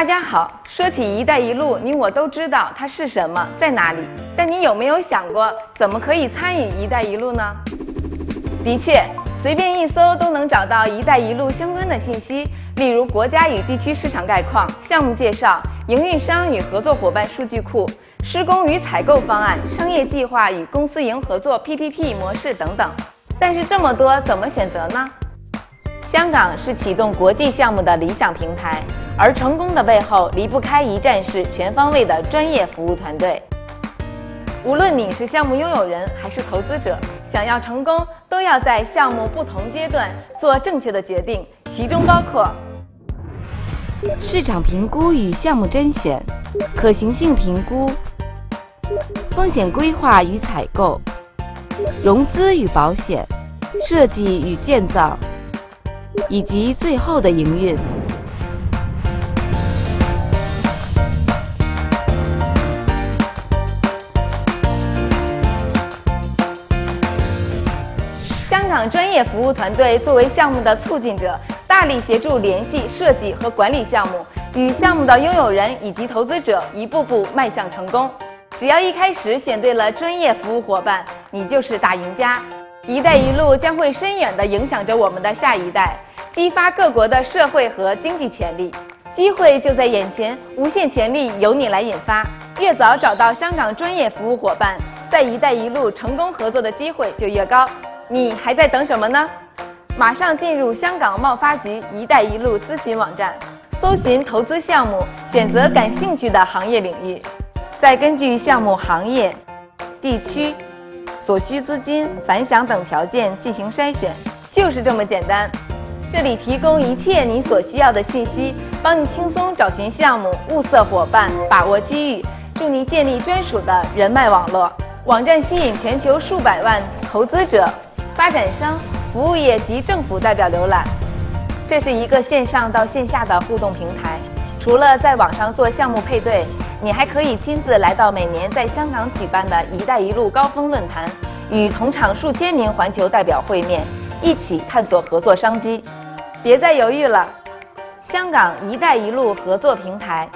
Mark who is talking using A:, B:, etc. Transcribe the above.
A: 大家好，说起“一带一路”，你我都知道它是什么，在哪里。但你有没有想过，怎么可以参与“一带一路”呢？的确，随便一搜都能找到“一带一路”相关的信息，例如国家与地区市场概况、项目介绍、营运商与合作伙伴数据库、施工与采购方案、商业计划与公司营合作 PPP 模式等等。但是这么多，怎么选择呢？香港是启动国际项目的理想平台。而成功的背后离不开一站式、全方位的专业服务团队。无论你是项目拥有人还是投资者，想要成功，都要在项目不同阶段做正确的决定，其中包括
B: 市场评估与项目甄选、可行性评估、风险规划与采购、融资与保险、设计与建造，以及最后的营运。
A: 香港专业服务团队作为项目的促进者，大力协助联系、设计和管理项目，与项目的拥有人以及投资者一步步迈向成功。只要一开始选对了专业服务伙伴，你就是大赢家。“一带一路”将会深远地影响着我们的下一代，激发各国的社会和经济潜力。机会就在眼前，无限潜力由你来引发。越早找到香港专业服务伙伴，在“一带一路”成功合作的机会就越高。你还在等什么呢？马上进入香港贸发局“一带一路”咨询网站，搜寻投资项目，选择感兴趣的行业领域，再根据项目行业、地区、所需资金、反响等条件进行筛选，就是这么简单。这里提供一切你所需要的信息，帮你轻松找寻项目、物色伙伴、把握机遇，助你建立专属的人脉网络。网站吸引全球数百万投资者。发展商、服务业及政府代表浏览，这是一个线上到线下的互动平台。除了在网上做项目配对，你还可以亲自来到每年在香港举办的“一带一路”高峰论坛，与同场数千名环球代表会面，一起探索合作商机。别再犹豫了，香港“一带一路”合作平台。